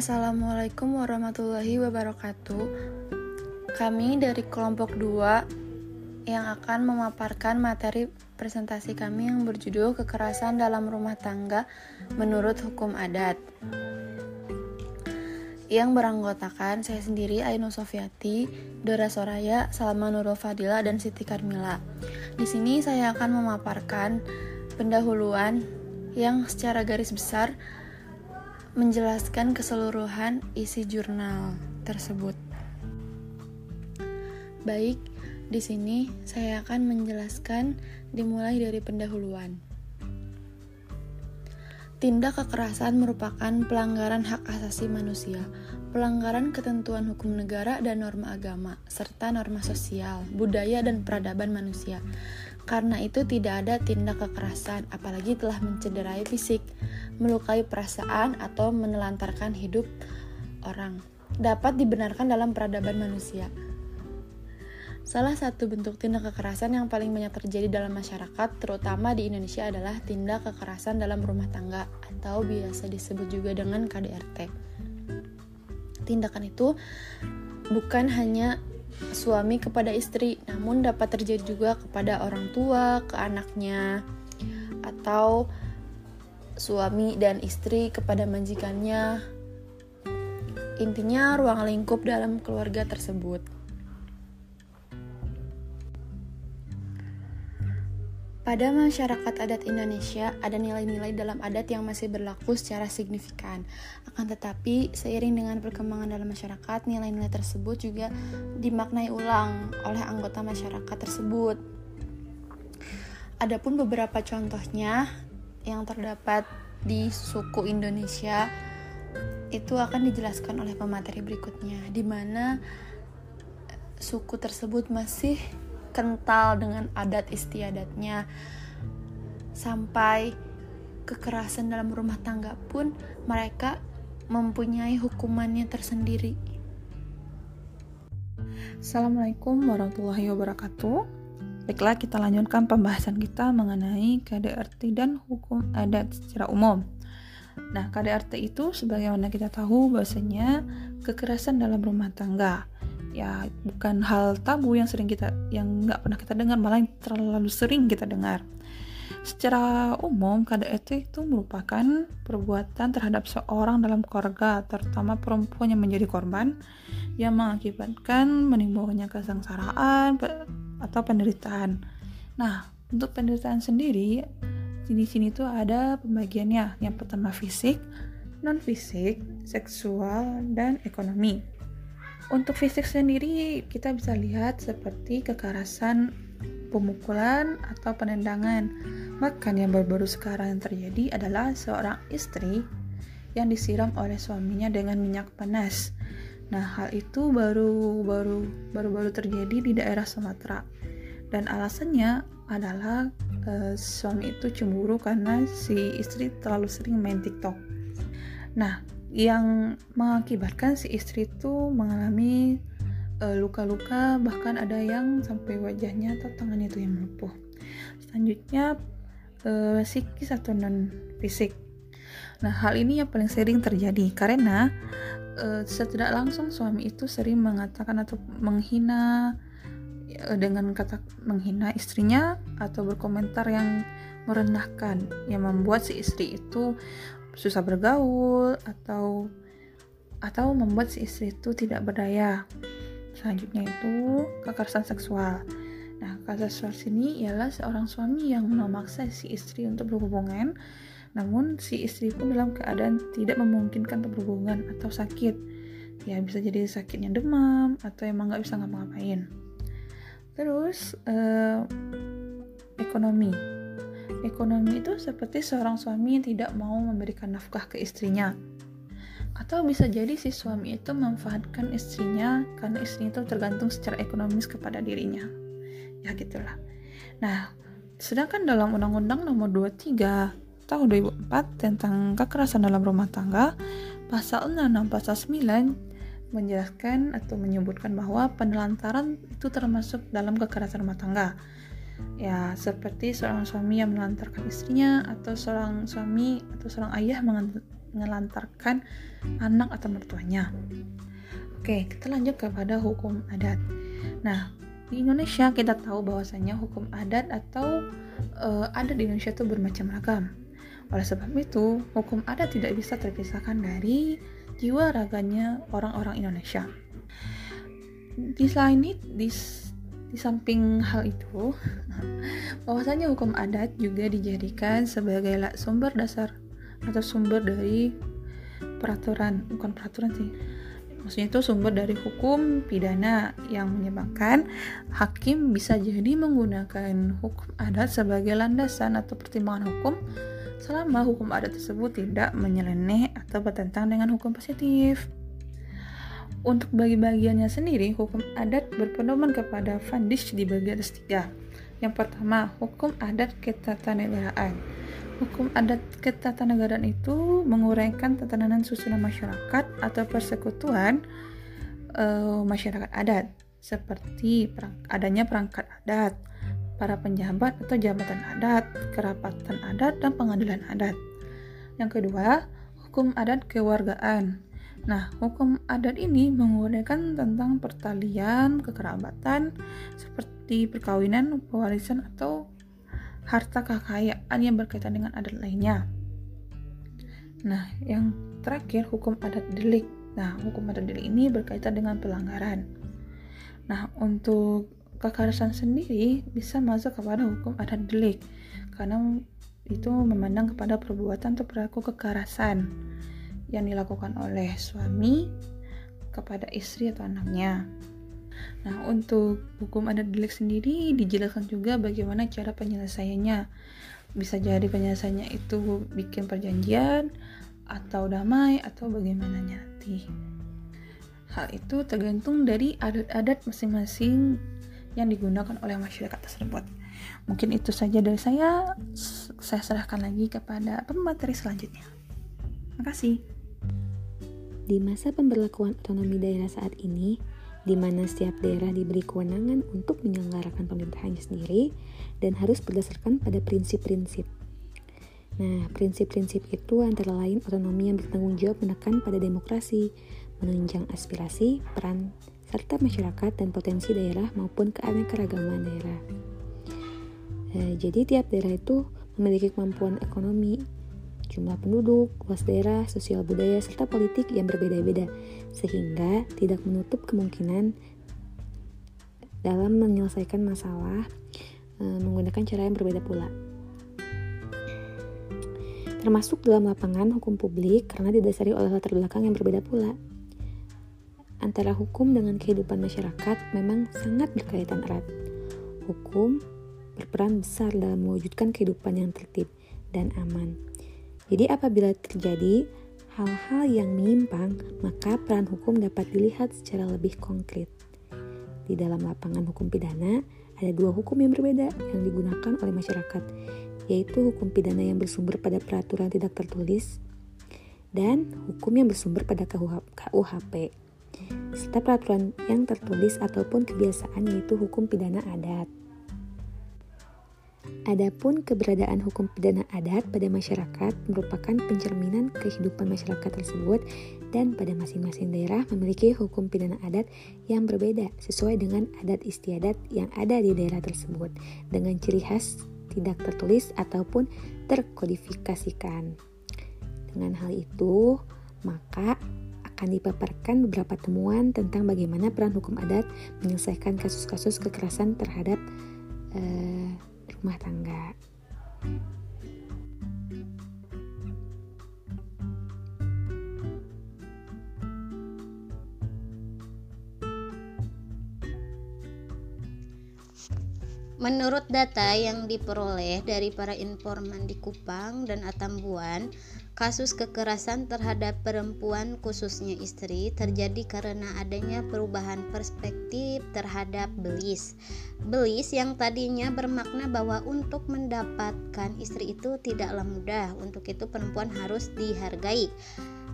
Assalamualaikum warahmatullahi wabarakatuh. Kami dari kelompok 2 yang akan memaparkan materi presentasi kami yang berjudul Kekerasan dalam Rumah Tangga menurut Hukum Adat. Yang beranggotakan saya sendiri Ainu Sofiati, Dora Soraya, Salma Nurul Fadila, dan Siti Karmila. Di sini saya akan memaparkan pendahuluan yang secara garis besar menjelaskan keseluruhan isi jurnal tersebut. Baik, di sini saya akan menjelaskan dimulai dari pendahuluan. Tindak kekerasan merupakan pelanggaran hak asasi manusia, pelanggaran ketentuan hukum negara dan norma agama, serta norma sosial, budaya, dan peradaban manusia. Karena itu tidak ada tindak kekerasan, apalagi telah mencederai fisik, melukai perasaan, atau menelantarkan hidup orang. Dapat dibenarkan dalam peradaban manusia. Salah satu bentuk tindak kekerasan yang paling banyak terjadi dalam masyarakat, terutama di Indonesia adalah tindak kekerasan dalam rumah tangga atau biasa disebut juga dengan KDRT. Tindakan itu bukan hanya suami kepada istri, namun dapat terjadi juga kepada orang tua, ke anaknya, atau suami dan istri kepada majikannya. Intinya ruang lingkup dalam keluarga tersebut. Pada masyarakat adat Indonesia, ada nilai-nilai dalam adat yang masih berlaku secara signifikan. Akan tetapi, seiring dengan perkembangan dalam masyarakat, nilai-nilai tersebut juga dimaknai ulang oleh anggota masyarakat tersebut. Adapun beberapa contohnya yang terdapat di suku Indonesia itu akan dijelaskan oleh pemateri berikutnya, di mana suku tersebut masih kental dengan adat istiadatnya sampai kekerasan dalam rumah tangga pun mereka mempunyai hukumannya tersendiri. Assalamualaikum warahmatullahi wabarakatuh. Baiklah kita lanjutkan pembahasan kita mengenai KDRT dan hukum adat secara umum. Nah, KDRT itu sebagaimana kita tahu bahwasanya kekerasan dalam rumah tangga ya bukan hal tabu yang sering kita yang nggak pernah kita dengar malah yang terlalu sering kita dengar. Secara umum KDRT itu merupakan perbuatan terhadap seorang dalam keluarga terutama perempuan yang menjadi korban yang mengakibatkan menimbulkannya kesengsaraan atau penderitaan. Nah untuk penderitaan sendiri di sini tuh ada pembagiannya. Yang pertama fisik non fisik seksual dan ekonomi untuk fisik sendiri, kita bisa lihat seperti kekerasan pemukulan atau penendangan. Bahkan yang baru-baru sekarang yang terjadi adalah seorang istri yang disiram oleh suaminya dengan minyak panas. Nah, hal itu baru baru baru-baru terjadi di daerah Sumatera. Dan alasannya adalah e, suami itu cemburu karena si istri terlalu sering main TikTok. Nah, yang mengakibatkan si istri itu mengalami eh, luka-luka uh, bahkan ada yang sampai wajahnya atau tangannya itu yang melepuh. Selanjutnya uh, psikis atau non fisik nah hal ini yang paling sering terjadi karena uh, secara langsung suami itu sering mengatakan atau menghina dengan kata menghina istrinya atau berkomentar yang merendahkan yang membuat si istri itu susah bergaul atau atau membuat si istri itu tidak berdaya. Selanjutnya itu kekerasan seksual. Nah, kekerasan seksual sini ialah seorang suami yang memaksa si istri untuk berhubungan, namun si istri pun dalam keadaan tidak memungkinkan untuk berhubungan atau sakit. Ya, bisa jadi sakitnya demam atau emang nggak bisa ngapa-ngapain. Terus, eh, ekonomi Ekonomi itu seperti seorang suami yang tidak mau memberikan nafkah ke istrinya. Atau bisa jadi si suami itu memanfaatkan istrinya karena istrinya itu tergantung secara ekonomis kepada dirinya. Ya gitulah. Nah, sedangkan dalam Undang-Undang Nomor 23 tahun 2004 tentang kekerasan dalam rumah tangga, pasal 6 pasal 9 menjelaskan atau menyebutkan bahwa penelantaran itu termasuk dalam kekerasan rumah tangga ya seperti seorang suami yang melantarkan istrinya atau seorang suami atau seorang ayah menelantarkan anak atau mertuanya. Oke, kita lanjut kepada hukum adat. Nah, di Indonesia kita tahu bahwasanya hukum adat atau uh, adat di Indonesia itu bermacam ragam. Oleh sebab itu, hukum adat tidak bisa terpisahkan dari jiwa raganya orang-orang Indonesia. Di selain itu, di samping hal itu, bahwasanya hukum adat juga dijadikan sebagai sumber dasar atau sumber dari peraturan, bukan peraturan sih. Maksudnya itu sumber dari hukum pidana yang menyebabkan hakim bisa jadi menggunakan hukum adat sebagai landasan atau pertimbangan hukum selama hukum adat tersebut tidak menyeleneh atau bertentang dengan hukum positif. Untuk bagi bagiannya sendiri, hukum adat berpedoman kepada Vandish di bagian ketiga. Yang pertama, hukum adat ketatanegaraan. Hukum adat ketatanegaraan itu menguraikan tatanan susunan masyarakat atau persekutuan uh, masyarakat adat seperti perang, adanya perangkat adat, para penjabat atau jabatan adat, kerapatan adat, dan pengadilan adat. Yang kedua, hukum adat kewargaan. Nah, hukum adat ini menguraikan tentang pertalian, kekerabatan, seperti perkawinan, pewarisan, atau harta kekayaan yang berkaitan dengan adat lainnya. Nah, yang terakhir hukum adat delik. Nah, hukum adat delik ini berkaitan dengan pelanggaran. Nah, untuk kekerasan sendiri bisa masuk kepada hukum adat delik karena itu memandang kepada perbuatan atau perilaku kekerasan yang dilakukan oleh suami kepada istri atau anaknya. Nah, untuk hukum adat delik sendiri dijelaskan juga bagaimana cara penyelesaiannya. Bisa jadi penyelesaiannya itu bikin perjanjian atau damai atau bagaimana nanti. Hal itu tergantung dari adat-adat masing-masing yang digunakan oleh masyarakat tersebut. Mungkin itu saja dari saya. Saya serahkan lagi kepada pemateri selanjutnya. Terima kasih. Di masa pemberlakuan otonomi daerah saat ini, di mana setiap daerah diberi kewenangan untuk menyelenggarakan pemerintahannya sendiri dan harus berdasarkan pada prinsip-prinsip. Nah, prinsip-prinsip itu antara lain otonomi yang bertanggung jawab menekan pada demokrasi, menunjang aspirasi, peran serta masyarakat dan potensi daerah maupun keanekaragaman daerah. E, jadi tiap daerah itu memiliki kemampuan ekonomi, jumlah penduduk, luas daerah, sosial budaya, serta politik yang berbeda-beda, sehingga tidak menutup kemungkinan dalam menyelesaikan masalah e, menggunakan cara yang berbeda pula. Termasuk dalam lapangan hukum publik karena didasari oleh latar belakang yang berbeda pula antara hukum dengan kehidupan masyarakat memang sangat berkaitan erat. Hukum berperan besar dalam mewujudkan kehidupan yang tertib dan aman. Jadi apabila terjadi hal-hal yang menyimpang, maka peran hukum dapat dilihat secara lebih konkret. Di dalam lapangan hukum pidana, ada dua hukum yang berbeda yang digunakan oleh masyarakat, yaitu hukum pidana yang bersumber pada peraturan tidak tertulis dan hukum yang bersumber pada KUHP serta peraturan yang tertulis ataupun kebiasaan yaitu hukum pidana adat. Adapun keberadaan hukum pidana adat pada masyarakat merupakan pencerminan kehidupan masyarakat tersebut dan pada masing-masing daerah memiliki hukum pidana adat yang berbeda sesuai dengan adat istiadat yang ada di daerah tersebut dengan ciri khas tidak tertulis ataupun terkodifikasikan. Dengan hal itu, maka akan dipaparkan beberapa temuan tentang bagaimana peran hukum adat menyelesaikan kasus-kasus kekerasan terhadap uh, rumah tangga. Menurut data yang diperoleh dari para informan di Kupang dan Atambuan, Kasus kekerasan terhadap perempuan, khususnya istri, terjadi karena adanya perubahan perspektif terhadap belis. Belis yang tadinya bermakna bahwa untuk mendapatkan istri itu tidaklah mudah, untuk itu perempuan harus dihargai.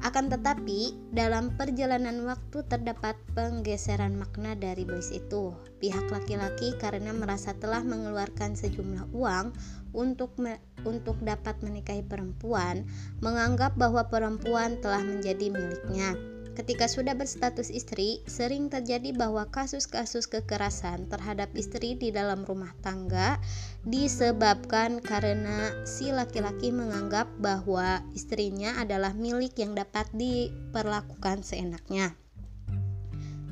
Akan tetapi, dalam perjalanan waktu terdapat penggeseran makna dari bais itu. Pihak laki-laki karena merasa telah mengeluarkan sejumlah uang untuk me untuk dapat menikahi perempuan, menganggap bahwa perempuan telah menjadi miliknya. Ketika sudah berstatus istri, sering terjadi bahwa kasus-kasus kekerasan terhadap istri di dalam rumah tangga disebabkan karena si laki-laki menganggap bahwa istrinya adalah milik yang dapat diperlakukan seenaknya.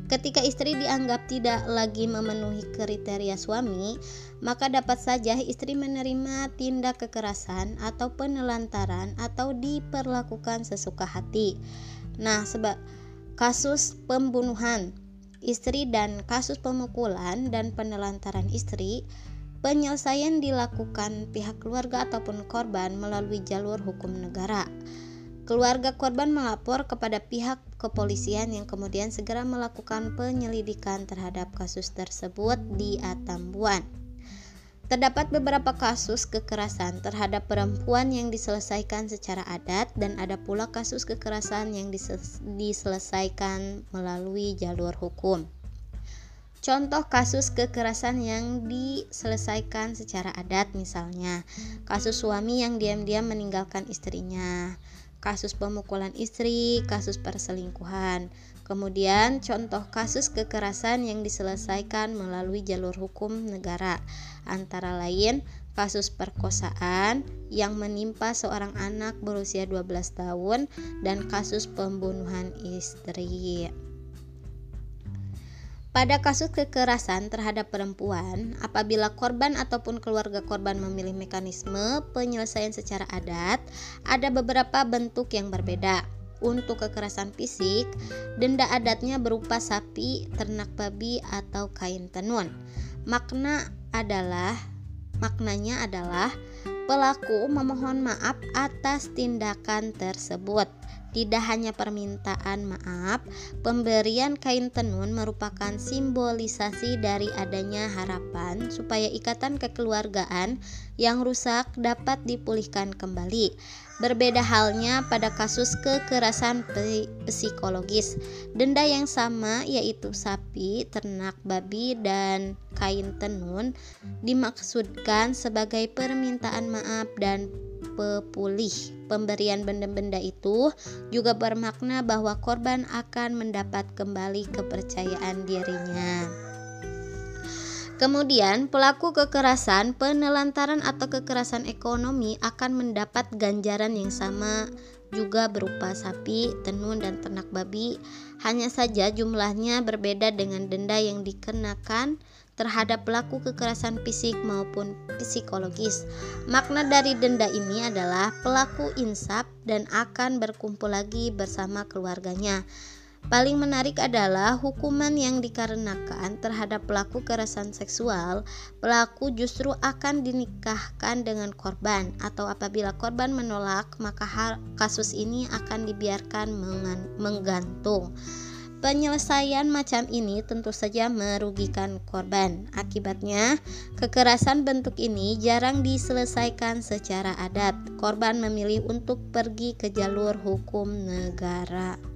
Ketika istri dianggap tidak lagi memenuhi kriteria suami, maka dapat saja istri menerima tindak kekerasan atau penelantaran atau diperlakukan sesuka hati. Nah, sebab kasus pembunuhan istri dan kasus pemukulan dan penelantaran istri, penyelesaian dilakukan pihak keluarga ataupun korban melalui jalur hukum negara. Keluarga korban melapor kepada pihak kepolisian yang kemudian segera melakukan penyelidikan terhadap kasus tersebut di Atambuan. Terdapat beberapa kasus kekerasan terhadap perempuan yang diselesaikan secara adat dan ada pula kasus kekerasan yang diselesaikan melalui jalur hukum. Contoh kasus kekerasan yang diselesaikan secara adat misalnya kasus suami yang diam-diam meninggalkan istrinya, kasus pemukulan istri, kasus perselingkuhan. Kemudian contoh kasus kekerasan yang diselesaikan melalui jalur hukum negara antara lain kasus perkosaan yang menimpa seorang anak berusia 12 tahun dan kasus pembunuhan istri. Pada kasus kekerasan terhadap perempuan, apabila korban ataupun keluarga korban memilih mekanisme penyelesaian secara adat, ada beberapa bentuk yang berbeda. Untuk kekerasan fisik, denda adatnya berupa sapi, ternak babi, atau kain tenun. Makna adalah maknanya adalah pelaku memohon maaf atas tindakan tersebut. Tidak hanya permintaan maaf, pemberian kain tenun merupakan simbolisasi dari adanya harapan supaya ikatan kekeluargaan yang rusak dapat dipulihkan kembali. Berbeda halnya pada kasus kekerasan psikologis. Denda yang sama yaitu sapi, ternak babi, dan kain tenun dimaksudkan sebagai permintaan maaf dan pepulih. Pemberian benda-benda itu juga bermakna bahwa korban akan mendapat kembali kepercayaan dirinya. Kemudian, pelaku kekerasan, penelantaran atau kekerasan ekonomi akan mendapat ganjaran yang sama juga berupa sapi, tenun, dan ternak babi. Hanya saja jumlahnya berbeda dengan denda yang dikenakan terhadap pelaku kekerasan fisik maupun psikologis. Makna dari denda ini adalah pelaku insaf dan akan berkumpul lagi bersama keluarganya. Paling menarik adalah hukuman yang dikarenakan terhadap pelaku kekerasan seksual. Pelaku justru akan dinikahkan dengan korban, atau apabila korban menolak, maka kasus ini akan dibiarkan menggantung. Penyelesaian macam ini tentu saja merugikan korban. Akibatnya, kekerasan bentuk ini jarang diselesaikan secara adat. Korban memilih untuk pergi ke jalur hukum negara.